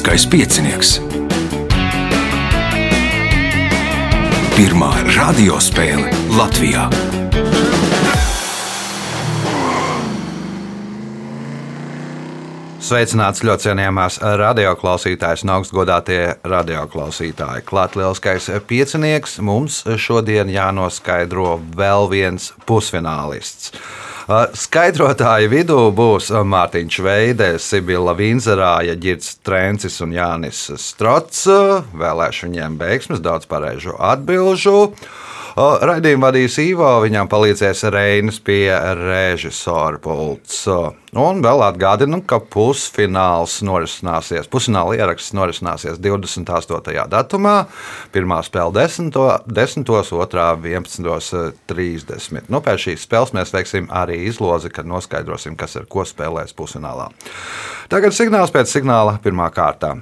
Lieliskais piecinieks. Pirmā radiospēle Latvijā. Sveicināts ļoti cienījamās radioklausītājas un augstgadātie radioklausītāji. Klāt lielskais piecinieks mums šodien jānoskaidro vēl viens pusfinālists. Skaidrotāju vidū būs Mārtiņš Veide, Sibila Vinzerāja, Girts Trencis un Jānis Strots. Vēlēšu viņiem veiksmes, daudz pareizu atbilžu. Raidījumu vadīs Ivo, viņam palīdzēs Reinas pie režisora pults. Un vēl atgādinu, ka pusfināls norisināsies, pusfināla ieraksts norisināsies 28. datumā. Pirmā spēle 10. 10. otrā 11.30. Nu, pēc šīs spēles mēs veiksim arī izlozi, kad noskaidrosim, kas ar ko spēlēs pusfinālā. Tagad signāls pēc signāla pirmā kārtā.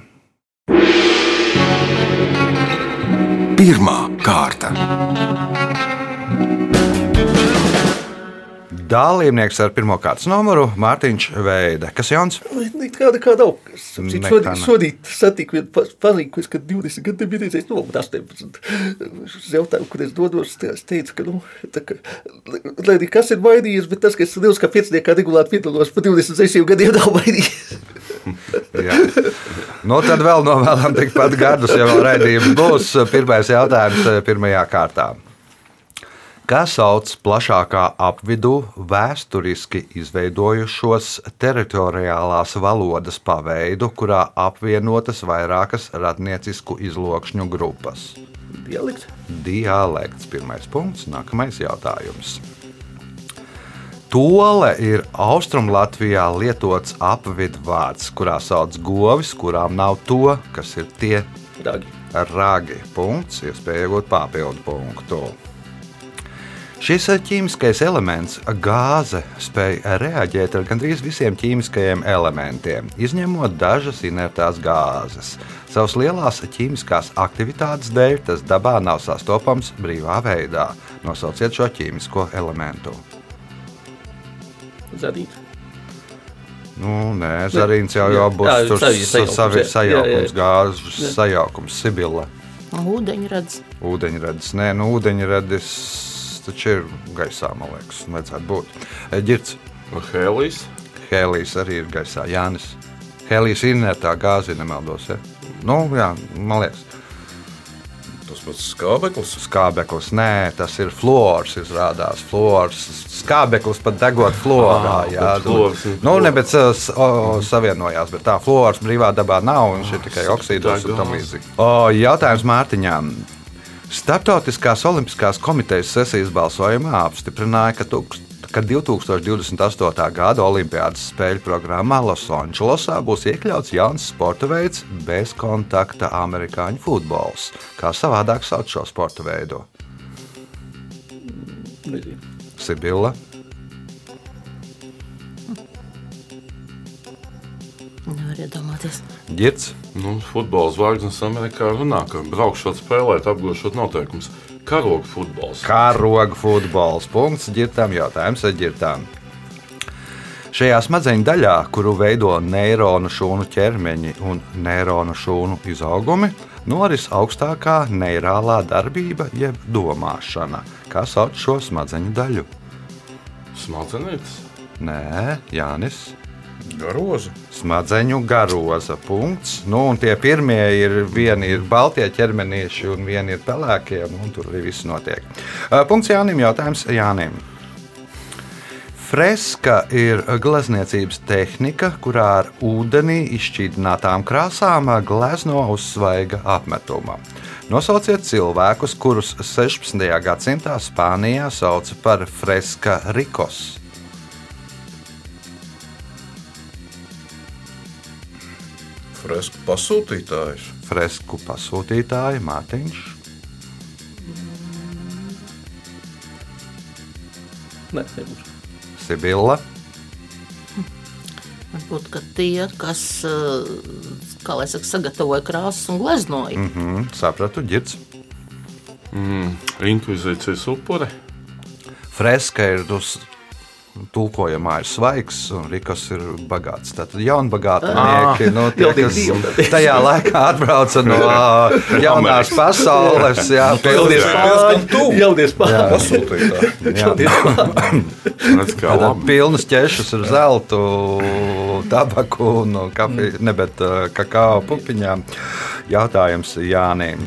Pirmā kārta. Dalībnieks ar pirmā kārtas numuru Mārtiņš Veide. Kas jauns? Nekāda kā nav. Nekā Šodien, nav. šodien satiku vienu pa- paziņu, kad 20 gadu bija reizes nomu 18. Uz jautājumu, kur es dodos, es teicu, ka, nu, tā kā, lai arī kas ir mainījies, bet tas, ka es Dievs kā pieciniekā regulāri piedalos pa 26 gadiem nav mainījies. Nu, tad vēl novēlam tikpat gadus, ja vēl raidījums būs. Pirmais jautājums eh, pirmajā kārtā. Kā sauc plašākā apvidū vēsturiski izveidojušos teritoriālās valodas paveidu, kurā apvienotas vairākas radniecisku izlokšņu grupas? Dialekts. Dialekts. Pirmais punkts, nākamais jautājums. Tole ir Austrumlatvijā lietots apvidvārds, kurā sauc govis, kurām nav to, kas ir tie Ragi. ragi. Punkts, iespēja iegūt papildu punktu. Šis ķīmiskais elements, gāze, spēj reaģēt ar gandrīz visiem ķīmiskajiem elementiem, izņemot dažas inertās gāzes. Savas lielās ķīmiskās aktivitātes dēļ tas dabā nav sastopams brīvā veidā. Nosauciet šo ķīmisko elementu. Zadīt. Nu, nē, zarīns jau, jau būs Jā, tur savi- sajaukums, savi- jā, jā, sajaukums, jā. gāzes sajaukums, Sibila. Ūdeņrads. Ūdeņradis. Nē, nu, ūdeņradis taču ir gaisā, man liekas, vajadzētu būt. Girts, Hēlijs. Hēlijs arī ir gaisā. Jānis. Hēlijs ir ne tā gāze, ja nemaldos. Ja? Nu, jā, man liekas, Tas pats skābeklis. skābeklis. Nē, tas ir fluors, izrādās. Fluors. Skābeklis pat degot florā. Ah, Jā, ir nu, ne, bet o, savienojās, bet tā fluors brīvā dabā nav, un šī tikai oksīdos un tam līdzīgi. Jautājums Mārtiņām. Startautiskās olimpiskās komitejas sesijas balsojumā apstiprināja, ka, tūkst, ka 2028. gada Olimpiādas spēļu programmā Losandželosā būs iekļauts jauns sporta veids - bezkontakta amerikāņu futbols. Kā savādāk sauc šo sporta veidu? Sibila, Nevar iedomāties. Girts, Nu, futbola zvaigznes Amerikā runā, ka braukšot spēlēt, apgūšot noteikumus. Karoga futbols. Karoga futbols. Punkts ģirtām jautājums ar ģirtām. Šajā smadzeņu daļā, kuru veido neironu šūnu ķermeņi un neironu šūnu izaugumi, noris augstākā neirālā darbība, jeb domāšana. Kā sauc šo smadzeņu daļu? Smadzenītes. Nē, Jānis. Garoza. Smadzeņu garoza. Punkts. Nu, un tie pirmie ir vieni ir baltie ķermenieši, un vieni ir pelēkie. nu, Tur viss notiek. Punkts Jānim. Jautājums Jānim. Freska ir glezniecības tehnika, kurā ar ūdenī izšķīdinātām krāsām glezno uz svaiga apmetuma. Nosauciet cilvēkus, kurus 16. gadsimtā Spānijā sauca par freska rikos. Fresku pasūtītājs. Fresku pasūtītāji Mārtiņš. Nē, nebūs. Sibila, Varbūt ka tie, kas eh, kā lai saka, sagatavoja krāsas un gleznoja. Mm. mm, sapratu, ģirds. Inkvizīcijas upure. Freska ir uz tulkojumā ir svaigs un rikas ir bagāts. Tātad jaunbagātnieki, nu, tie, kas tajā laikā atbrauca no jaunās pasaules, jā, kā Tātad labi. pilnas ķešas ar zeltu, tabaku un kafiju, ne bet kakao pupiņām. Jautājums Jānim.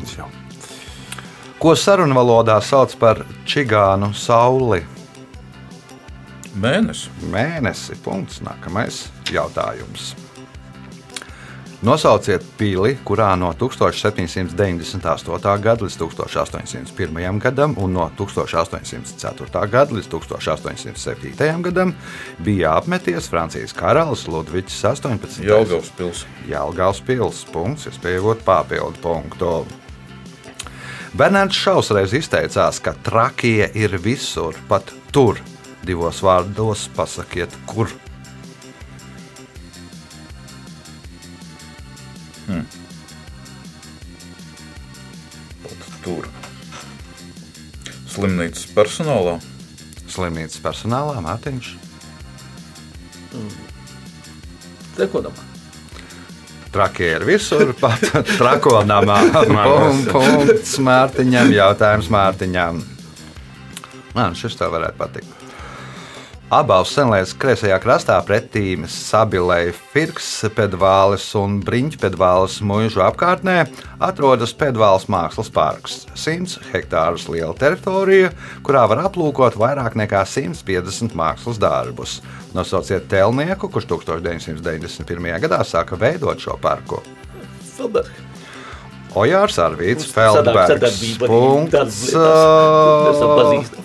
Ko sarunu valodā sauc par čigānu sauli? Mēnesis. Mēnesi. Punkts. Nākamais jautājums. Nosauciet pili, kurā no 1798. gada līdz 1801. gadam un no 1804. gada līdz 1807. gadam bija apmeties Francijas karalis Ludvigs 18. Jelgavas pilsēta. Jālgājas pilsēta. Punkts, iespējot papildu punktu. Bernards Šaus reiz izteicās, ka trakie ir visur, pat tur. Divos vārdos pasakiet, kur. Tur. Slimnīcas personālā. Slimnīcas personālā Mārtiņš. Tekodam. Trakie ir visur, pat trakonamā. Pum- Punkts Mārtiņam, jautājums Mārtiņam. Man šis tev varētu patikt. Abās senlēs kreisajā krastā pretīm sabilēja Firks, Pedvālis un Briņķpedvālis mūžu apkārtnē atrodas Pedvālis mākslas parks. 100 hektārus liela teritorija, kurā var aplūkot vairāk nekā 150 mākslas darbus. Nosauciet telnieku, kurš 1991. gadā sāka veidot šo parku. Feldberg. Ojārs Arvīts, Feldbergs. Punkts.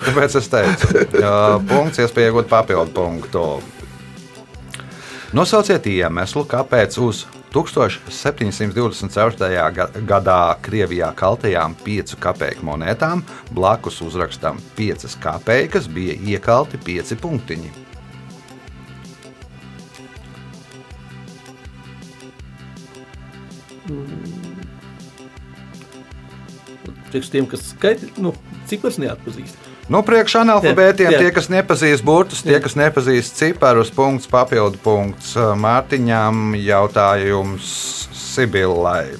Tāpēc es teicu, punkts, iespēja iegūt papildu punktu. Nosauciet iemeslu, kāpēc uz 1724. ga- gadā Krievijā kaltajām piecu kapeiku monētām blakus uzrakstam piecas kapeikas bija iekalti pieci punktiņi. Priekš tiem, kas skaita, nu, cipars neatpazīst. Nu, priekš analfabētiem, Jā, jā. tie, kas nepazīst burtus, tie, kas nepazīst ciparus, punkts, papildu punkts. Mārtiņām jautājums Sibillai.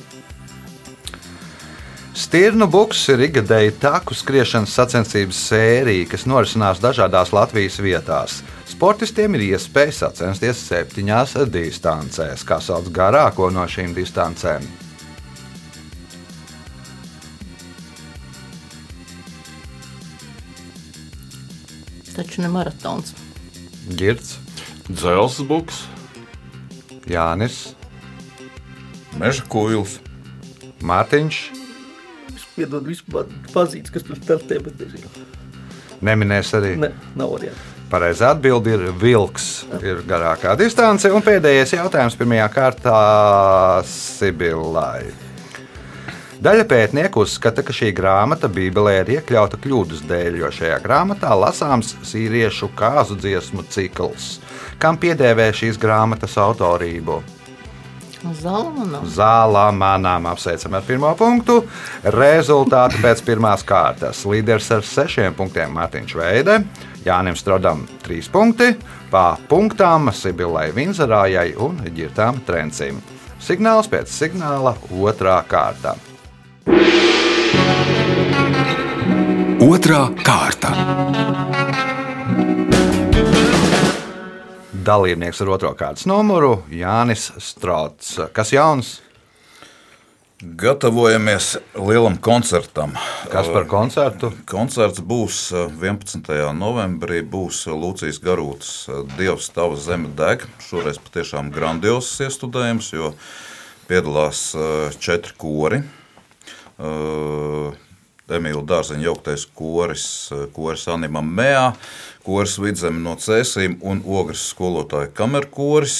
Stirnu buks ir ikgadēji taku skriešanas sacensības sērija, kas norisinās dažādās Latvijas vietās. Sportistiem ir iespēja sacensties septiņās distancēs, kā sauc garāko no šīm distancēm. Taču ne maratons. Girts, Dzels buks. Jānis, Meža kuils. Mārtiņš. Es piedod vispār pazīst, kas tur startē, bet nezinu. Neminēs arī. Ne, nav variantu. Pareizā atbilde ir vilks. Ir garākā distance. Un pēdējais jautājums pirmajā kārtā Sibillai. Daļa pētnieku uzskata, ka šī grāmata Bībelē ir iekļauta kļūdas dēļ, jo šajā grāmatā lasāms sīriešu kāzu dziesmu cikls, kam piedēvē šīs grāmatas autorību. Zālā manām apsveicam ar pirmo punktu. Rezultāti pēc pirmās kārtas. Līderis ar sešiem punktiem Mārtiņš Veide, Jānis Strodam trīs punkti, pa punktām Sibilai Vinzarājai un Girtām Trencim. Signāls pēc signāla otrā kārta. Otra kārta. Dalībnieks ar otro kārtas numuru Jānis Strauts. Kas jauns? Gatavojamies lielam koncertam. Kas par koncertu? Koncerts būs eh, 11. novembrī. Būs Lūcijas Garūtas Dievs, Tava zeme deg. Šoreiz patiešām grandios iestudējums, jo piedalās četri kori. Emīļa Dārziņa jauktais koris, koris Anima Mea, koris Vidzeme no Cēsīm un Ogres skolotāja kamerkoris.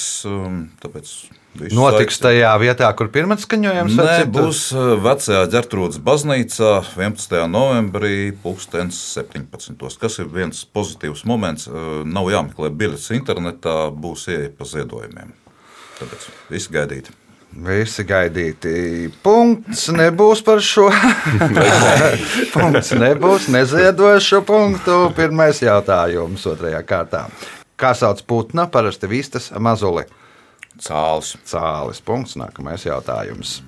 Tāpēc Notiks aicinu. tajā vietā, kur pirmā skaņojums Nē, būs vecajā ģērtrūdas baznīcā 11. novembrī, 2017. Kas ir viens pozitīvs moments, nav jāmeklē biļetes internetā, būs ieeja pa ziedojumiem. Tāpēc viss gaidīt. Visi gaidīti. Punkts nebūs par šo. Punkts nebūs. Neziedošu punktu. Pirmais jautājums otrajā kārtā. Kā sauc putna, parasti vistas mazuli? Cālis. Cālis. Punkts. Nākamais jautājums.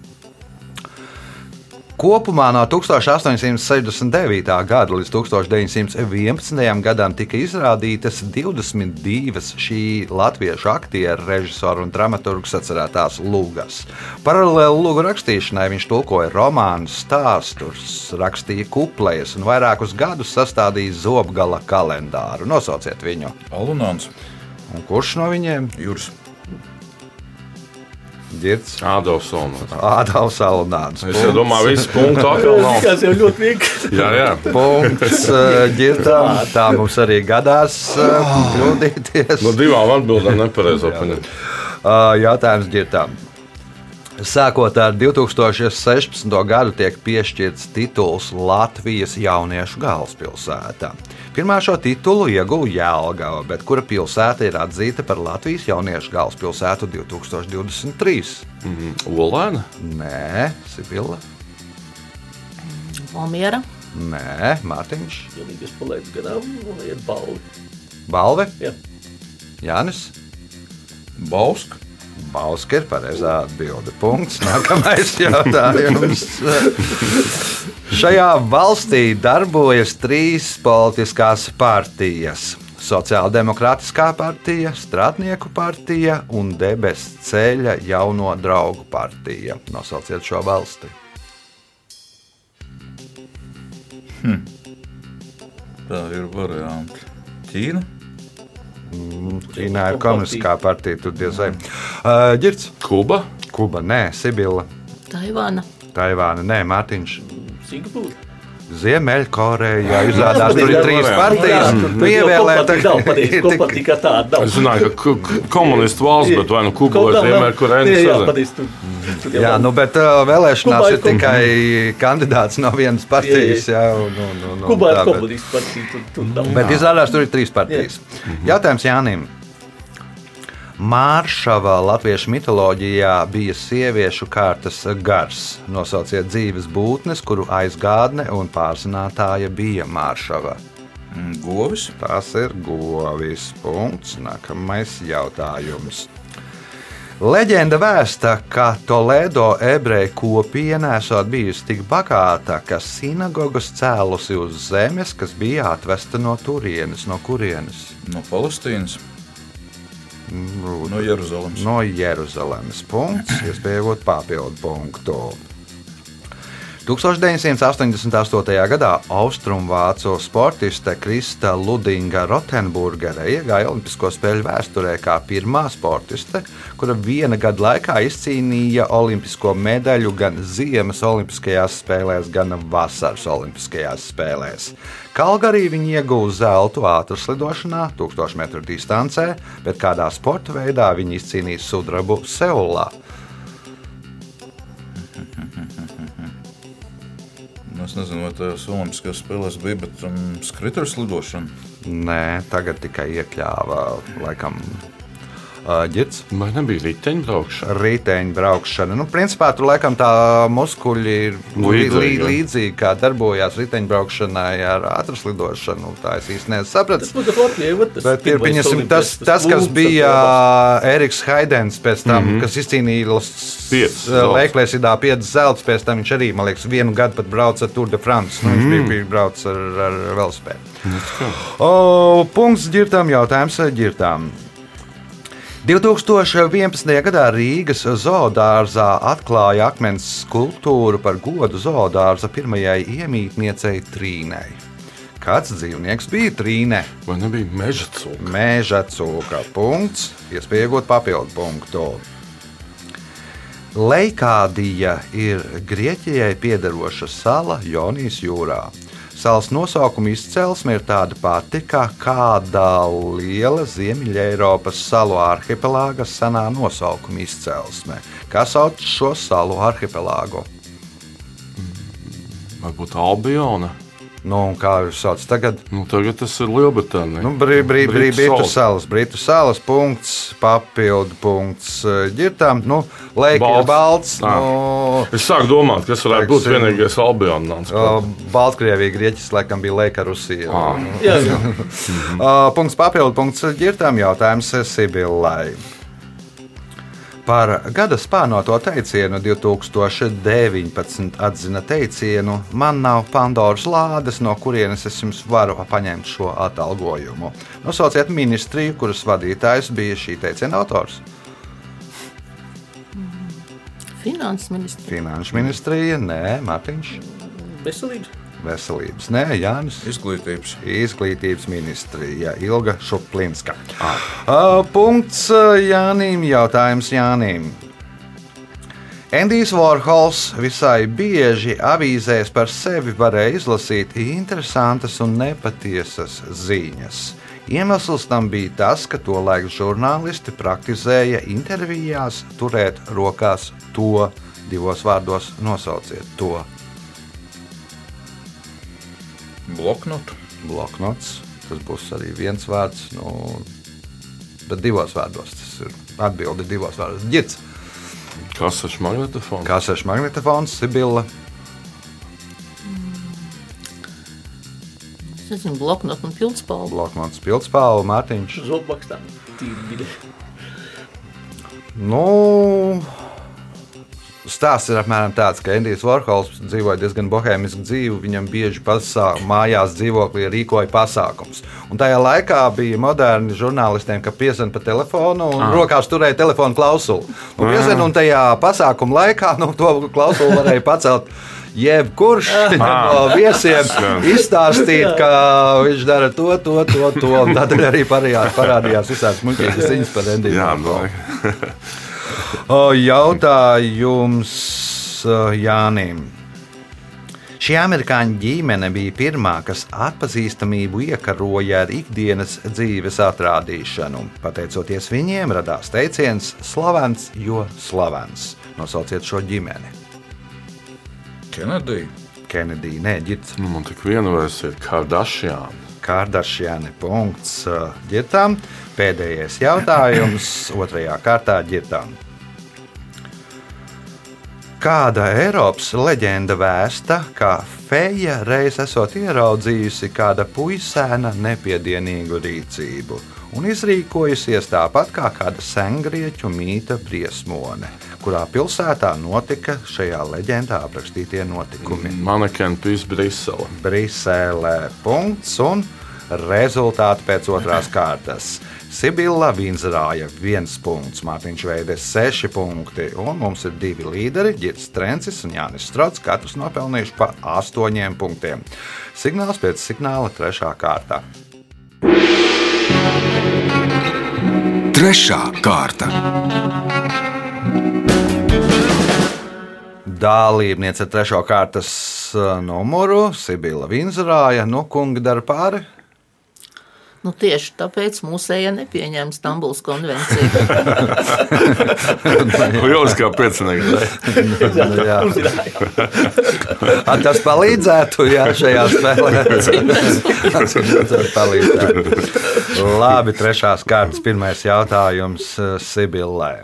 Kopumā no 1869. gada līdz 1911. gadam tika izrādītas 22 šī latviešu aktieru, režisoru un dramaturgu atcerētās lūgas. Paralēli lūgu rakstīšanai viņš tulkoja romānus, stāstus, rakstīja kuplejas un vairākus gadus sastādīja zobgala kalendāru. Nosauciet viņu! Alunāns. Un kurš no viņiem? Jūras. Girts, Ādams. Ādams Alunāns. Es jau domāju, viss punkts atkal nav. Tas jau ļoti vienkārši. Jā, jā. Punkts ģirtām. Tā mums arī gadās eh, kļūdīties. No divām atbildēm nepareizo paņemt. Uh, Jautājums ģirtām. Sākot ar 2016. gadu tiek piešķirts tituls Latvijas jauniešu galvaspilsētā. Pirmā šo titulu ieguva Jēlgava, bet kura pilsēta ir atzīta par Latvijas jauniešu galvaspilsētu 2023? Mm, Olēna? Nē, Sibila. Valmiera. Nē, Mārtiņš. Vienīgais palaids garām, un iet balvi. Balve. Jā. Jānis. Bauska. Bauska ir pareizā atbilde. Punkts. Nākamais jautājums. Šajā valstī darbojas trīs politiskās partijas. Sociāldemokrātiskā partija, Strādnieku partija un Debesu ceļa jauno draugu partija. Nosauciet šo valsti. Tā ir varianti. Ķīna. Ķīnā ir komunistiskā partija, tur diez vai. Uh, Girts, Kuba? Kuba, nē, Sibila, Taivāna. Taivāna, nē, Mārtiņš. Singapūra. Ziemeļkoreja izrādās, tur ir trīs partijas. Nu, ievēlēt, nav pateicis, ko tik- pat tikai tāda. Es zināju, ka komunistu valsts, bet vai nu Kuba vai. Ziemeļkoreja Jā, nu, bet uh, vēlēšanās ir ir tikai kandidāts no vienas partijas. Jā, un, un, un, un, Kubā ir komunists partija. Bet izrādās, tur ir trīs partijas. Jautājums Jānim. Māršava latviešu mitoloģijā bija sieviešu kārtas gars. Nosauciet dzīves būtnes, kuru aizgādne un pārzinātāja bija Māršava. Mm, Govis. Tas ir govis. Punkts. Nākamais jautājums. Leģenda vēsta, ka Toledo ebreju kopiena esot bijusi tik bagāta, ka sinagogas cēlusi uz zemes, kas bija atvesta no turienes, no kurienes? No Palestīnas. No Jeruzalemes. No Jeruzalemes. Punkts, iespējot papildu punktu. 1988. gadā austrumvācu sportiste Krista Ludinga Rotenburgere iegāja Olimpisko spēļu vēsturē kā pirmā sportiste, kura viena gada laikā izcīnīja olimpisko medaļu gan ziemas olimpiskajās spēlēs, gan vasaras olimpiskajās spēlēs. Kalgarī viņa ieguva zeltu ātrslidošanā, 1000 metru distancē, bet kādā sporta veidā viņa izcīnīja sudrabu Seulā. Es nezinu, vai tas Olimpiskajās spēlēs bija, bet um, skrituļu slidošana. Nē, tagad tikai iekļāva laikam ģits. Vai nebija riteņbraukšana? Riteņu braukšana. Nu, principā tur laikam tā muskuļi ir lī- Līdzīgi, līdzīgi, kā darbojās riteņbraukšanai ar ātras lidošanu. Tā es īsti nesapratu. Tas Bet ir, pieņemsim, tas, tas, kas bija Eriks Haidens, pēc tam, mm -hmm. kas izcīnīja. Leiklēsidā piecas zelta, pēc tam viņš arī, man liekas, vienu gadu pat brauca ar Tour de France. Nu, viņš bija, bija braucis ar, ar velospēdu. O, punkts ģirtām, jautājums ģirtām. 2011. gadā Rīgas zoodārzā atklāja akmens skulptūru par godu zoodārza pirmajai iemītniecei Trīnei. Kāds dzīvnieks bija Trīne? Vai nebija meža cūka? Mēža cūka. Punkts. Iespējot papildu punktu. Leikādija ir Grieķijai piederoša sala Jonijas jūrā. Salas nosaukuma izcelsme ir tāda pati kā kāda liela Ziemeļ-Eiropas salu arhipelāga senā nosaukuma izcelsme. Kā sauc šo salu arhipelāgu? Varbūt Albiona? Nu, kā jūs saucat tagad? Nu, tagad tas ir Lielbritānija. Nu, brī, brī, brī, Britu salas. Britu salas punkts, papildu punkts eh, ģirtām. Nu, Lēk ir Balts. Nu, Es sāku domāt, kas varētu būt vienīgais Albionāns. o, Baltkrievija, Grieķis, laikam bija Lēka Rusija. Jā, jā. Uh, Punkts papildu punkts ģirtām jautājums Sibillai. Par gada spānoto teicienu 2019 atzina teicienu: Man nav Pandoras lādes, no kurienes es jums varu paņemt šo atalgojumu. Nosauciet ministriju, kuras vadītājs bija šī teiciena autors. Finanses ministrs. Finanšu ministrija, nē, Mārtiņš, Veselības. Veselības, nē, Jānis. Izglītības. Izglītības ministrija Ilga Šuplinska. Uh, punkts Jānim. Jautājums Jānim. Endijs Vorhols visai bieži avīzēs par sevi varēja izlasīt interesantas un nepatiesas ziņas. Iemesls tam bija tas, ka tolaik žurnālisti praktizēja intervijās turēt rokās to divos vārdos nosauciet to Bloknotu. bloknots. Tas būs arī viens vārds, nu, bet divos vārdos. Tas ir atbilde divos vārdos. Girts, Kas ir magnetofons? kasēšu magnetofons, Sibila, Es nezinu, bloknotu un pildspalvu. bloknots, pildspāle, Mārtiņš. Zobmakstām. Tīri. Nu, Stāsts ir apmēram tāds, ka Endijs Vorhols dzīvoja diezgan bohēmisku dzīvi. Viņam bieži pasā, mājās dzīvoklī rīkoja pasākums. Un tajā laikā bija moderni žurnālistiem, ka piezvanīja pa telefonu un ah. rokās turēja telefonu klausuli. Un, piezvan, un tajā pasākuma laikā nu, to klausuli varēja pacelt. Jebkurš no viesiem izstāstīt, ka viņš dara to, to, to, to. Tādēļ arī parādījās visādas muļķīgas ziņas par Endiju. Jautājums Jānim. Šī amerikāņu ģimene bija pirmā, kas atpazīstamību iekaroja ar ikdienas dzīves atrādīšanu. Pateicoties viņiem, radās teiciens slavens, jo slavens. Nosauciet šo ģimeni. Kenedija. Kenedija, nē, ģits, nu, man tik viena versija ir Kardashian. Kārdašjāne. Punkts ģitām. Pēdējais jautājums otrajā kārtā ģitām. Kāda Eiropas leģenda vēsta, ka feja reiz esot ieraudzījusi kāda puisēna nepiedienīgu rīcību un izrīkojusies tāpat kā kāda sengrieķu mīta briesmone, kurā pilsētā notika šajā leģendā aprakstītie notikumi. Manekena pīs Brisele. Briselē. Punkts un rezultāti pēc otrās kārtas. Sibila Vinzrāja 1 punkts, Mārtiņš Veides 6 punkti, un mums ir divi līderi, Girts Trencis un Jānis Strots, katrs nopelnījuši pa 8 punktiem. Signāls pēc signāla 3. kārtā. Trešā kārta. Dalībniece 3. kārtas uh, numuru Sibila Vinzrāja, nu, kungi dara pāri. Nu, tieši tāpēc mūsēja nepieņēma Stambuls konvenciju. Jūs kā. A, tas palīdzētu, jā, šajā spēlē. Tas palīdzētu. Labi, trešās kārtas pirmais jautājums eh, Sibillē.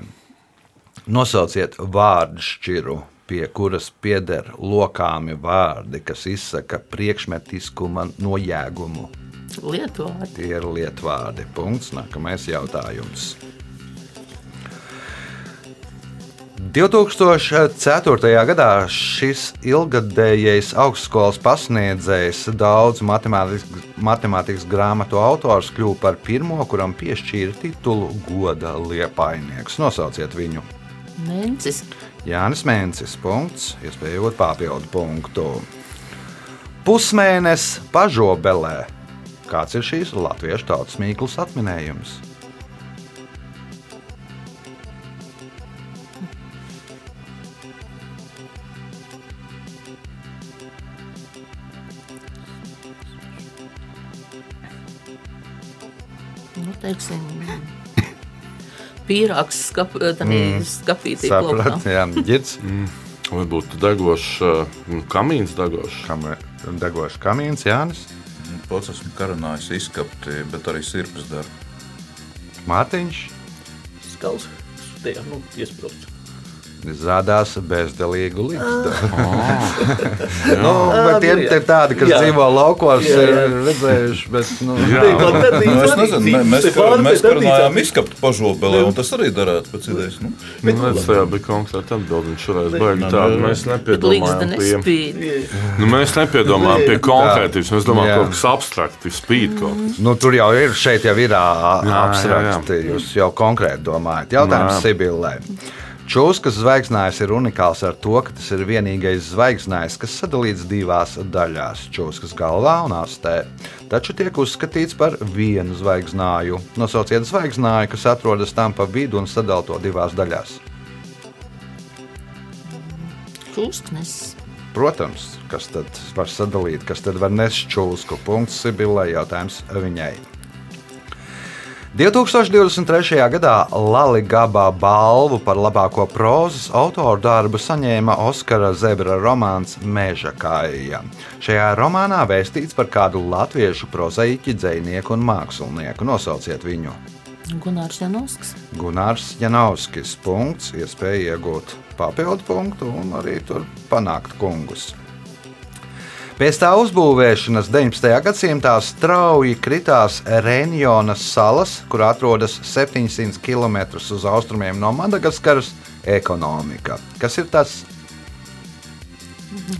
Nosauciet vārdu šķiru, pie kuras pieder lokāmi vārdi, kas izsaka priekšmetiskuma nojēgumu. Lietuvā. Tie ir lietvārdi. Punkts. Nākamais jautājums. 2004. gadā šis ilgadējais augstskolas pasniedzējs, daudz matemātikas, matemātikas grāmatu autors, kļuva par pirmo, kuram piešķīra titulu goda liepainieks. Nosauciet viņu. Mencis. Jānis Mēnesis. Punkts. Iespējot papildu punktu. Pusmēnesis pažobelē. Kāds ir šīs latviešu tautas mīklas atminējums? Nu, teiksim, pīrāgs skap, tādā Mm. skapītī Sapratu, kopā. jā, ģits. Vai būtu degošs uh, kamīns, degošs? Kam degošs kamīns, Jānis, Pats esmu karanājis izskapti, bet arī sirpas dara. Mārtiņš. Skals. Tajā, nu, iesprūst. Izrādās bezdelīgu nu, Ā, bet tie nu, jā. ir tādi, kas Jā. dzīvo laukos, Jā, jā. ir redzējuši. Bet, nu, Jā. Nu, es nezinu, mē- mēs, mēs darbnīcām. izskaptu pažobelē, un tas arī darētu pēc idejas. Nu, Nu, redz, tajā bija konkrēti atbildi. Viņš šoreiz baigi tādu. Mēs Bet nepiedomājam pie, nu, mēs nepiedomājam pie konkrētības. Mēs domājam, kaut kas abstrakti, spīd kaut kas. nu, tur jau ir, šeit jau ir abstrakti. Jūs jau konkrēti domājat. Jautājums Jā. Čūskas zvaigznājs ir unikāls ar to, ka tas ir vienīgais zvaigznājs, kas sadalīts divās daļās - čūskas galvā un astē. Taču tiek uzskatīts par vienu zvaigznāju. Nosauciet zvaigznāju, kas atrodas tam pa vidu un sadala to divās daļās. Čūsknes. Protams, kas tad var sadalīt, kas tad var nest čūsku. Punkts Sibilai jautājums viņai. 2023. gadā Gabā balvu par labāko prozas autoru darbu saņēma Oskara Zebra romāns Meža kāja. Šajā romānā vēstīts par kādu latviešu prozaiķi, dzinieku un mākslinieku. Nosauciet viņu. Gunārs Janovskis. Gunārs Janovskis. Punkts, iespēja iegūt papildu punktu un arī tur panākt kungus. Pēc tā uzbūvēšanas 19. gadsimtā strauji kritās Renjonas salas, kur atrodas 700 km uz austrumiem no Madagaskaras, ekonomika. Kas ir tas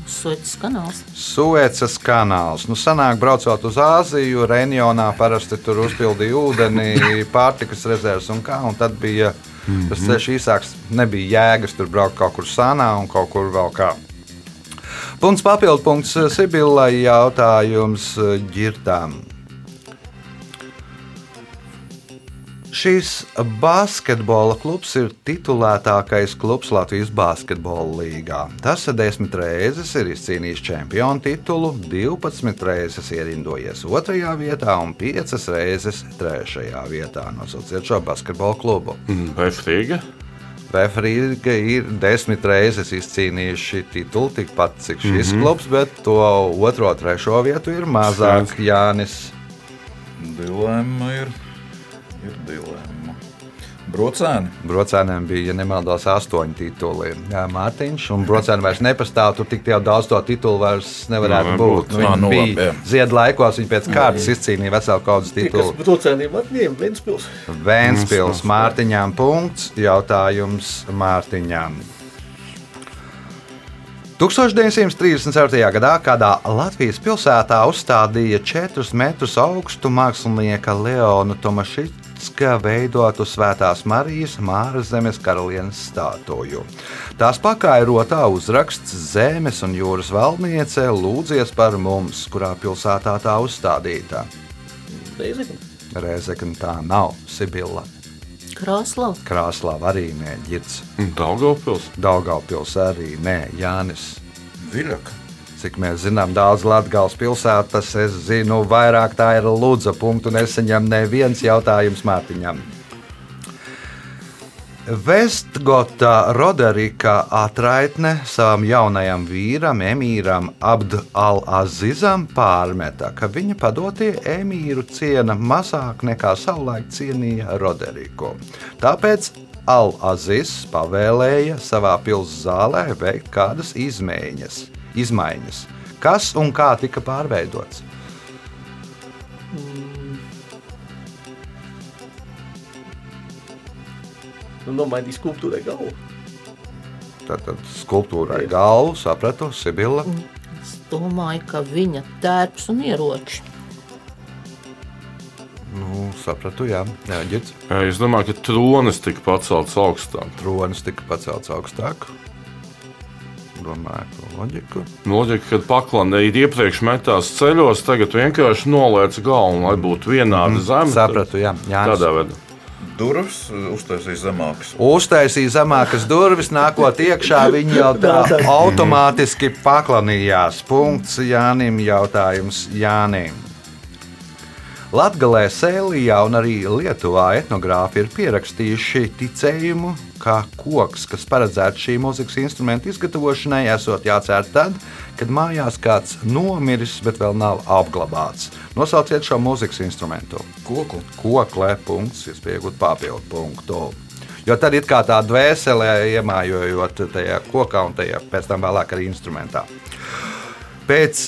Suecas kanāls. Suecas kanāls? Nu, sanāk, braucot uz Āziju, Renjonā parasti tur uzpildīja ūdeni, pārtikas rezerves un kā, un tad bija tas ceļš īsāks. Nebija jēgas tur braukt kaut kur sānā un kaut kur vēl kā. Punkts papildu punkts Sibillai jautājums ģirtām. Šīs basketbola klubs ir titulētākais klubs Latvijas basketbola līgā. Tas desmit reizes ir izcīnījis čempionu titulu, 12 reizes ierindojies otrajā vietā un 5 reizes trešajā vietā. Nosauciet šo basketbola klubu. Mm, Vai Frīga? Ir desmit reizes izcīnījuši titulu, tikpat cik šis mm -hmm. klubs, bet to otro, trešo vietu ir mazāk Jānis. Dilemma ir. ir dilemma. Brocēni. Brocēniem bija, ja nemaldos, astoņi tituli. Jā, Mārtiņš, un Brocēni vairs nepastāv. Tur tik jau daudz to titulu vairs nevarētu Nu, būt. būt. Nu, viņi nu, bija jā. ziedu laikos, viņi pēc kārtas izcīnīja veselu kaudzes Tie, kas titulu. brocēniem atņēma Ventspils. Vēnspils Mārtiņām punkts. Jautājums Mārtiņām. 1934. gadā kādā Latvijas pilsētā uzstādīja 4 metrus augstu mākslinieka Leona Tomašitska veidotu Svētās Marijas Māras zemes karalienes stātoju. Tās pakā ir rotā uzraksts Zemes un jūras valdniece lūdzies par mums, kurā pilsētā tā uzstādīta. Reizekna tā nav Sibila. Krāslavs. Krāslava arī nē, ģirds. Daugavpils. Daugavpils arī nē, Jānis. Viļaka. Cik mēs zinām, daudz Latvijas pilsētas, es zinu, vairāk tā ir Lūdza punktu neseņem neviens jautājums Mārtiņam. Vestgota Roderika atraitne savam jaunajam vīram, emīram Abd al-Azizam pārmeta, ka viņa padotie emīru ciena mazāk nekā savulaik cienīja Roderiku. Tāpēc Al-Aziz pavēlēja savā pilsētas zālē veikt kādas izmaiņas, izmaiņas. Kas un kā tika pārveidots? Nu, nomainīja skulptūrai galvu. Tātad skulptūrai galvu, sapratu, Sibila. Es domāju, ka viņa tērps un ieroči. Nu, sapratu, jā, jā. Jā, Es domāju, ka tronis tika pacelts augstāk. Tronis tika pacelts augstāk. Domāju, ka loģiku. Loģika, kad paklanē ir iepriekš metās ceļos, tagad vienkārši noliec galvu, lai būtu vienāda zeme. Sapratu, jā. Jānis. Tādā veidā. Durvis uztaisīja zemākas. Uztaisīja zemākas durvis, nākot iekšā. Viņi jau tā automātiski paklanījās. Punkts Jānim. Jautājums Jānim. Latvijā, Sēlijā un arī Lietuvā etnogrāfi ir pierakstījuši ticējumu, ka koks, kas paredzēts šī mūzikas instrumenta izgatavošanai, esot jācērt tad, kad mājās kāds nomiris, bet vēl nav apglabāts. Nosauciet šo mūzikas instrumentu. Kokli. Koklē, punkts, iespēja iegūt papildu punktu. Jo tad ir kā tā dvēsele iemājojot tajā kokā un tajā pēc tam vēlāk arī instrumentā. Pēc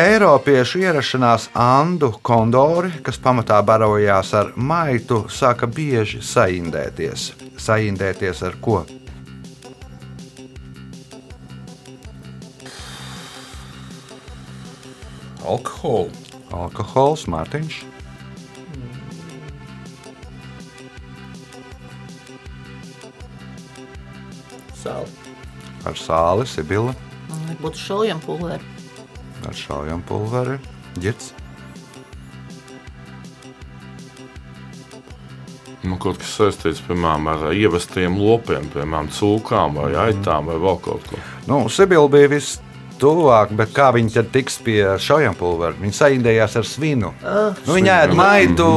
Eiropiešu ierašanās Andu kondori, kas pamatā barojās ar maitu, sāka bieži saindēties. Saindēties ar ko? Alkoholu. Alkohols, Mārtiņš. Sāli. Ar sāli, Sibila, Varbūt šaujam pulveri. ar šaujam pulveri, ģits. Nu, kaut kas saistīts piemēram ar ievestiem lopiem, piemēram, cūkām vai aitām vai vēl kaut ko. Nu, Sibila bija viss tuvāk, bet kā viņi tad tiks pie šaujam pulvera? Viņi saindējās ar svinu. Nu, viņi ēd maitu.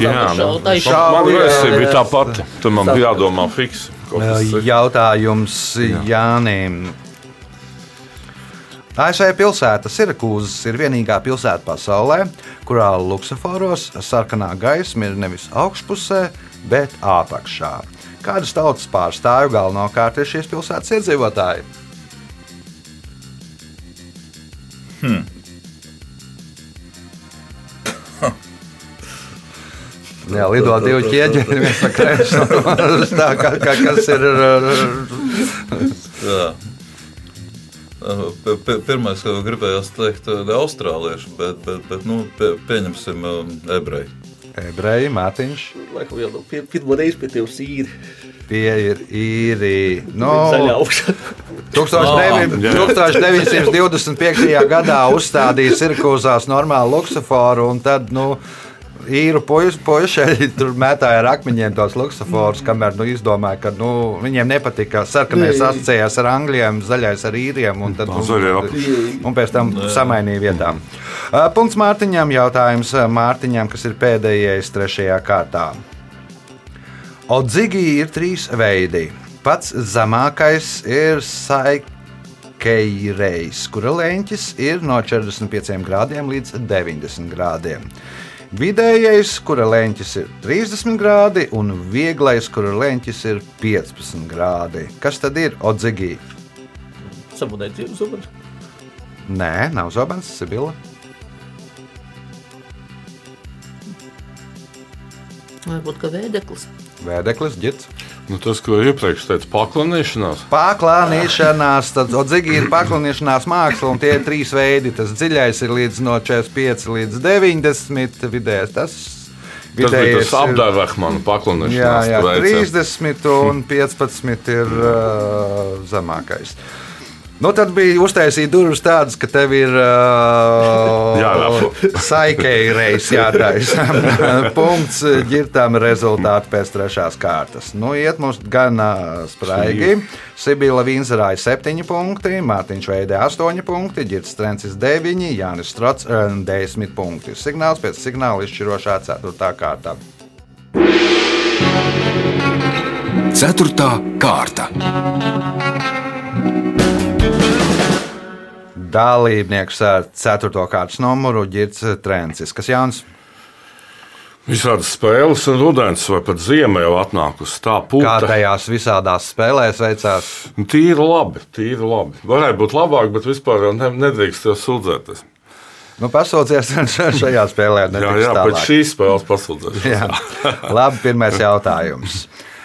Jā, nu, šautai šau- man jā, versija jā, bija jā. tā pati. Tur man bija jādomā fiks. kaut kas cits. Jautājums Jānim. ASV pilsēta Sirakūzas ir vienīgā pilsēta pasaulē, kurā luksusforos sarkanā gaisma ir nevis augšpusē, bet apakšā. Kādas tautas pārstāvju galvenokārt ir šīs pilsētas iedzīvotāji? Jā, lido divi ķieģeļi, viens no krēsliem. Tā kā, kā kas ir. Jā. Pirmais, ko gribējās teikt, ir austrālieši, bet, bet, bet nu, pie, pieņemsim um, ebreji. Ebreji, Mārtiņš, Laikam jau no pir- pirmo reizi pie tevis īri. tie ir īri. No, Zaļā augšā. 1900 1925. gadā uzstādīja Sirkūzās normālu luksuforu, un tad, nu, īru puiši tur mētāja ar akmeņiem tos luksuforus, kamēr nu, izdomāja, ka nu, viņiem nepatika sarkanais Jā, jā. asociējās ar angļiem, zaļais ar īriem, un, tad, ap- un pēc tam samainīja vietām. Punkts Mārtiņam, jautājums Mārtiņam, kas ir pēdējais trešajā kārtā. Odzigi ir trīs veidi. Pats zemākais ir saikeireis, kura leņķis ir no 45 grādiem līdz 90 grādiem. Vidējais, kura leņķis ir 30 grādi, un vieglais, kura leņķis ir 15 grādi. Kas tad ir odzigi? Samunēt dzīves zubens. Nē, nav zobens, Sibila. Varbūt ka vēdeklis. Vēdeklis, ģits. Nu, tas, ko iepriekš teicu, paklanīšanās. Paklānīšanās, tad odzīgi ir paklānīšanās māksla, un tie ir trīs veidi. Tas dziļais ir līdz no 45 līdz 90, vidējais tas. Tas bija vidējais tas Jā, paklanīšanās. jā, veicēji. 30 un 15 ir uh, zemākais. Nu, tad bija uztaisīta durvis tādas, ka tev ir uh, saikēji reizes jātaisa. Punkts ģirtām rezultāti pēc trešās kārtas. Nu, iet mums gan uh, spraigi. Sibila Vīnzerāja 7 punkti, Mārtiņš Veidē 8 punkti, Girts Trencis 9, Jānis Strots uh, 10 punkti. Signāls pēc signāla izšķirošā 4. kārtā. Ceturtā kārta. Dalībnieks ar 4. kārtas numuru Girts Trencis. Kas Jānis? Visādas spēles un rudens, vai pat ziema jau atnākusi. Tā Kā pūta. tajās visādās spēlēs veicās? Tīri labi, tīri labi. Varētu būt labāk, bet vispār ne, nedrīkst jau sūdzēties. Nu, pasaucies šajā spēlē. Jā, jā, pēc šīs spēles pasūdzēties. Jā. Labi, pirmais jautājums.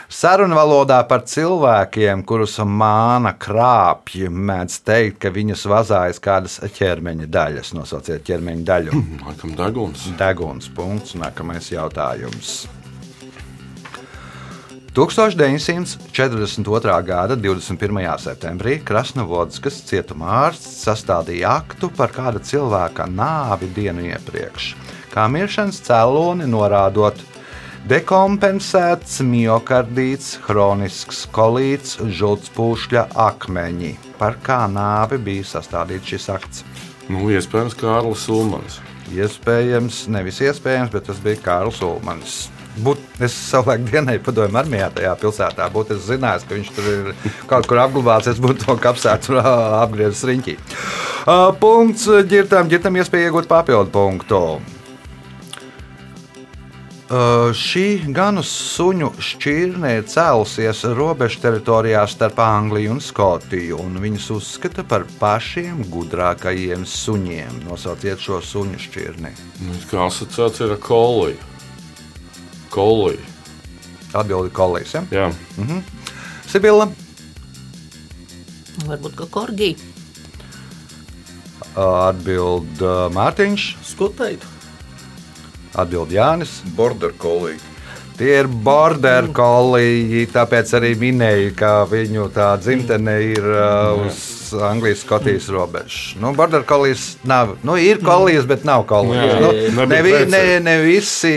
Sarunvalodā par cilvēkiem, kurus māna krāpji, mēdz teikt, ka viņus vazājas kādas ķermeņa daļas. Nosauciet ķermeņa daļu. Laikam deguns. Deguns punkts. Nākamais jautājums. 1942. gada 21. septembrī Krasnovodskas cietumā ārsts sastādīja aktu par kāda cilvēka nāvi dienu iepriekš, kā miršanas cēloni norādot dekompensēts miocardīts, hronisks kolīts, žultspūšļa akmeņi. Par kā nāvi bija sastādīts šis akts? Nu, iespējams, Kārlis Ulmans. Iespējams, nevis iespējams, bet tas bija Kārls Ulmans. būt, es savulaik dienēju padomju armijā tajā pilsētā. Būtu es zinājis, ka viņš tur ir kaut kur apglabāts. Es būtu to kapsētu apgriezis riņķī. Punkts ģirtam, ģirtam iespēja iegūt papildu punktu. Uh, šī ganu suņu šķirne ir cēlusies robežu teritorijā starp Angliju un Skotiju, un viņus uzskata par pašiem gudrākajiem suņiem. Nosauciet šo suņu šķirni. Nu, Kā asociācija ir ar koliju? Koliju. Atbildi kolēģis. Ja? Jā. Sibila, Varbūt kā korgija. atbild uh, Mārtiņš, Skotaitu. Atbild Jānis. Border collie. Tie ir border kolīgi, tāpēc arī minēju, ka viņu tā dzimtene ir uh, uz Anglijas, Skotijas robežas. Nu, border kolijas nav. Nu, ir kolijas, bet nav kolijas. Jā, Nu, ne, vi, ne, ne visi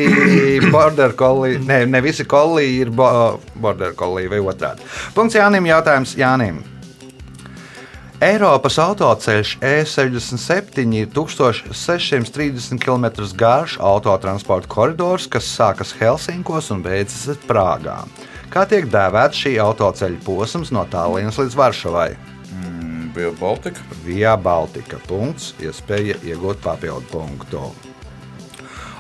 border kolīgi, ne, ne visi kolīgi ir bo, border kolīgi vai otrādi. Punkts Jānim, jautājums Jānim. Eiropas autoceļš E67 ir 1630 km garš autotransporta koridors, kas sākas Helsinkos un beidzas Prāgā. Kā tiek dēvēts šī autoceļa posms no Tallinas līdz Varšavai? Bija Baltika. Via Baltica. Punkts, iespēja iegūt papildu punktu.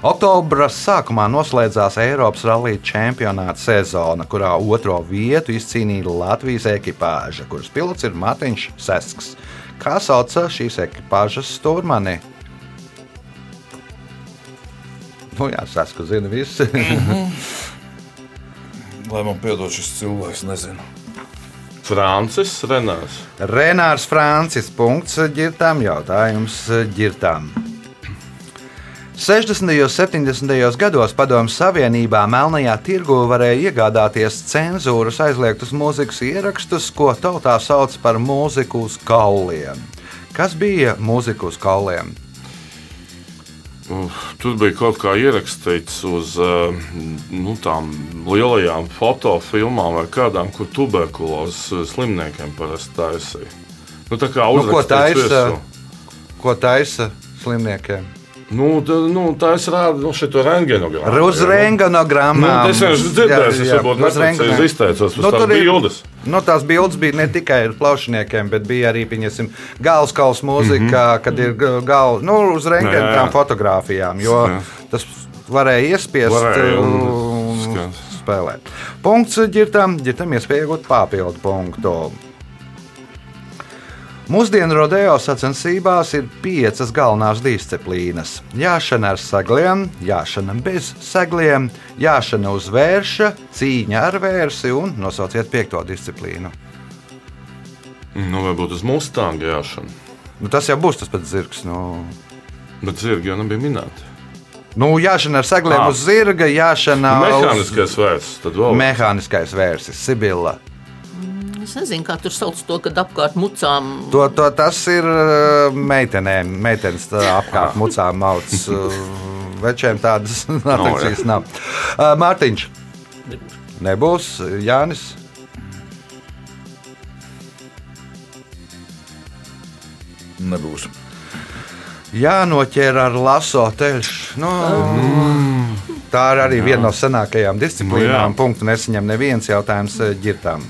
Oktobra sākumā noslēdzās Eiropas rallija čempionāta sezona, kurā otro vietu izcīnīja Latvijas ekipāža, kuras pilots ir Mārtiņš Sesks. Kā sauc šīs ekipāžas stūrmani? Nu, jā, Sesku zina visi. Lai man piedod šis cilvēks, nezinu. Francis Renārs. Renārs Francis. Punkts ģirtām. Jautājums ģirtām. 60. un 70. gados Padomju Savienībā Melnajā tirgu varēja iegādāties cenzūras aizliegtus mūzikas ierakstus, ko tautā sauc par mūziku uz kauliem. Kas bija mūzika uz kauliem? Tur bija kaut kā ierakstīts uz uh, nu, tām lielajām fotofilmām vai kādām, kur tuberkulozes slimniekiem parasti taisīja. Nu, tā kā Nu, ko taisa? virsū. Ko taisa slimniekiem? Nu, tā, nu, tā ir rāda nu, šo rentgenogrammu. Uz rengenogramām. Nu, es vienkārši dzirdēju, es varbūt neprecīzi izteicos, uz tās bildes. Nu, tās bildes bija ne tikai ar plaušniekiem, bet bija arī pieņemsim, galvaskausa mūzika, mm -hmm. kad ir galva nu, uz rentgenogrāfām fotografijām. Jo Jā. tas varēja iespiest Varēja, un un skats. spēlēt. Punkts ģirtam, ģirtam iespēja iegūt papildu punktu. Mūsdienu rodeo sacensībās ir piecas galvenās disciplīnas - jāšana ar segliem, jāšana bez segliem, jāšana uz vērša, cīņa ar vērsi un nosauciet piekto disciplīnu. Nu, varbūt uz Mustanga jāšana. Nu, tas jau būs tas pats zirgs. Nu, Bet zirgi jau nebija minēti. nu, jāšana ar segliem Ah. uz zirga, jāšana Mehāniskais vērts. Tad uz vēl. mehāniskais vērsis, Sibila. Es nezinu, kā tur sauc to, kad apkārt mucām. To, to, tas ir uh, meitenēm. Meitenes apkārt mucām mauc. uh, Večiem tādas attrakcijas nav. Uh, Mārtiņš. Nebūs. Jānis. Nebūs. Jānoķer ar laso teļš. Nu, tā ir arī viena no senākajām disciplīnām. Nu, jā. Punktu nesaņem neviens jautājums eh, ģirtām.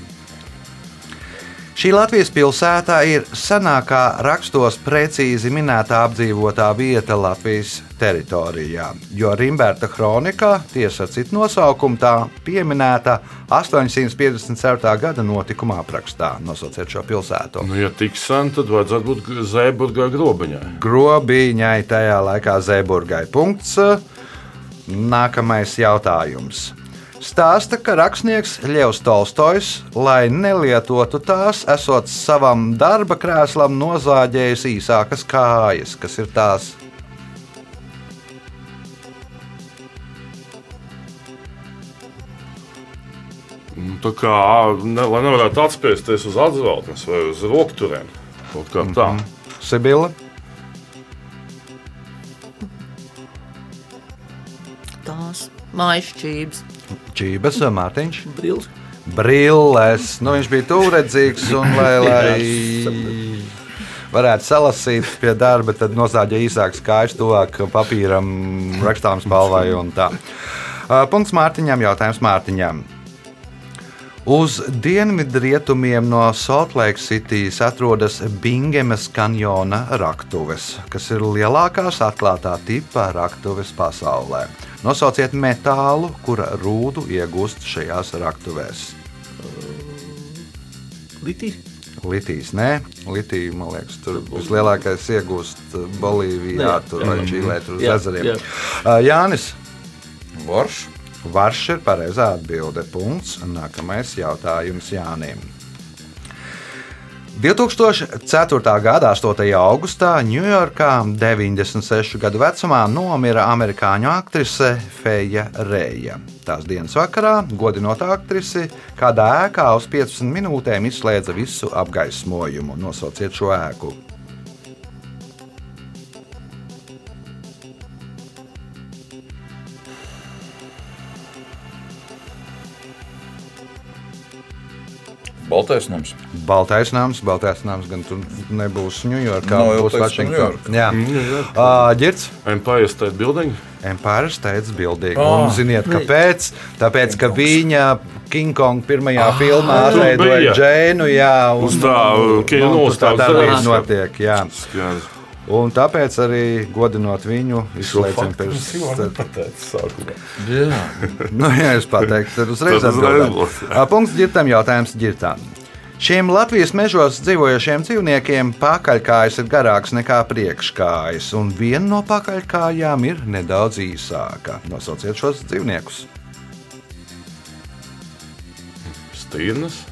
Šī Latvijas pilsētā ir senākā rakstos precīzi minētā apdzīvotā vieta Latvijas teritorijā, jo Rimberta kronikā, tiesa ar citu nosaukumu, tā pieminēta 854. gada notikuma aprakstā. Nosauciet šo pilsētu. Nu, ja tik sen, tad vajadzētu būt Zēburgai grobiņai. Grobiņai tajā laikā Zēburgai. Punkts. Nākamais jautājums. Stāsta, ka rakstnieks Ļevs Tolstojs, lai nelietotu tās, esot savam darba krēslam nozāģējis īsākas kājas, kas ir tās. Nu, tā kā, ne, lai nevarētu atspiesties uz atzeltnes vai uz rokturiem. Kaut kā tā. Mm -hmm. Sibila, Tās maišķības. Čības, Mārtiņš, Brīlis. Brilles. Nu, viņš bija tūredzīgs un, lai, lai varētu salasīt pie darba, tad nosāģēja īsākas kājas tuvāk papīram, rakstām spalvai un tā. Uh, Punkts Mārtiņam, jautājums Mārtiņam. Uz dienvidrietumiem no Saltlake Cityjas atrodas Bingemas kanjona raktuves, kas ir lielākās atklātā tipa raktuves pasaulē. Nosauciet metālu, kura rūdu iegūst šajās raktuvēs. Litī? Litijas, nē, Litija, man liekas, tur vislielākais iegūst Bolīvijā, Jā, tur vai Čīlē, tur uz Jā, ezeriem. jā. Uh, Jānis, Varš. Varš ir pareizā atbilde. Punkts. Nākamais jautājums Jānim. 2004. gada 8. augustā Ņujorkā 96 gadu vecumā nomira amerikāņu aktrise Feja Reja. Tās dienas vakarā, godinot aktrisi, kādā ēkā uz 15 minūtēm izslēdza visu apgaismojumu. Nosauciet šo ēku. Baltais nams. Baltais nams, Baltais nams gan tur nebūs Ņujorkā, jau būs Vašingtonā. Jā, Mm, uh. Empire State Building. Empire State bildīgi. Ah. Un ziniet, kāpēc? Tāpēc, ka viņa King Kong pirmajā filmā tur atveidoja. Džēnu, jā, un Uz tā, kino nu, tur tā uzstādes arī zāles. notiek, jā. Skaidrs. Un tāpēc arī godinot viņu, izslēdzam pirms. sākumā. Jā. Nu, jā, es pateiktu, tad uzreiz. Ā, Punkts ģirtam, jautājums ģirtam. Šiem Latvijas mežos dzīvojošiem dzīvniekiem pakaļkājas ir garākas nekā priekškājas, un viena no pakaļkājām ir nedaudz īsāka. Nosauciet šos dzīvniekus. Stīrnas.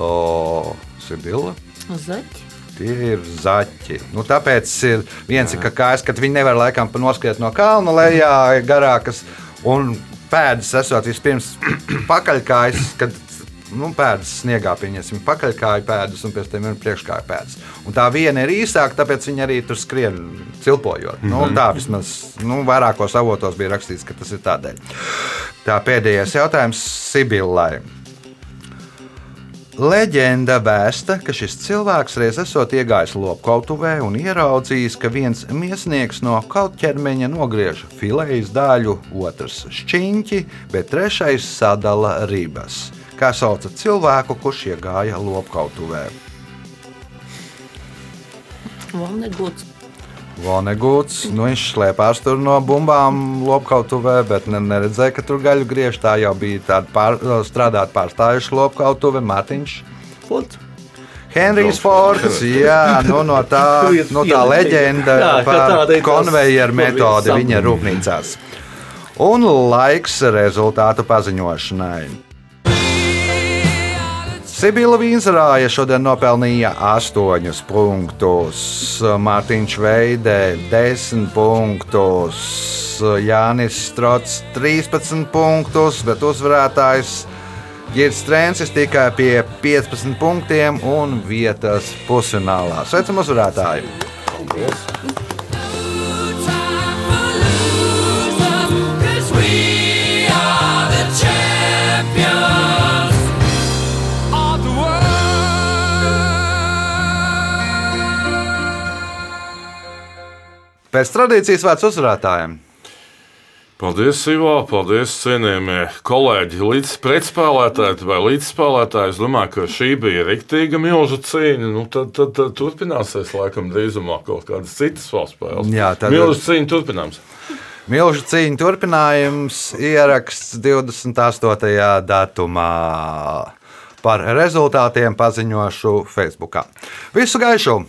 O, Sibila. Zaķi. Tie ir zaķi. Nu, tāpēc ir viens ir ka kājas, ka viņi nevar laikam noskriet no kalna lejā, garākas. Un pēdas esot vispirms pakaļkājas, kad nu, pēdas sniegā pieņemsim pakaļkāju pēdas, un pēc tam ir priekškāju pēdas. Un tā viena ir īsāka, tāpēc viņi arī tur skrien cilpojot. Nu, tā vismaz nu, vairākos avotos bija rakstīts, ka tas ir tādēļ. Tā pēdējais jautājums Sibillai. Leģenda vēsta, ka šis cilvēks reiz esot iegājis lopkautuvē un ieraudzījis, ka viens miesnieks no kautķermeņa nogriež filejas daļu, otrs šķiņķi, bet trešais sadala ribas. Kā sauca cilvēku, kurš iegāja lopkautuvē? Vonegūts. Vonegūts, nu viņš slēpās tur no bumbām lopkautuvē, bet ne, neredzēja, ka tur gaļu griež. Tā jau bija tāda pār, strādāt pārstājuša lopkautuve, Mārtiņš. Fonds. Henrijs Fords, jā, nu, no tā, no tā leģenda par konvejeru metodi viņa rūpnīcās. Un laiks rezultātu paziņošanai. Sibila Vīnsrāja šodien nopelnīja 8 punktus, Mārtiņš Veidē 10 punktus, Jānis Strots 13 punktus, bet uzvarētājs Girts Strēncis tikai pie 15 punktiem un vietas pusfinālā. Sveicam uzvarētāju! Pēc tradīcijas vārds uzvarētājiem. Paldies, Ivo! Paldies, cienījamie kolēģi, līdz pretspēlētāji vai līdzspēlētāji. Es domāju, ka šī bija riktīga milzu cīņa. Nu, tad, tad, tad turpināsies laikam drīzumā kaut kādas citas valsts spēles. Jā, tad- milzu cīņa turpinās. Milža cīņa turpinājums ieraksts 28. datumā. Par rezultātiem paziņošu Facebook. Visu gaišu!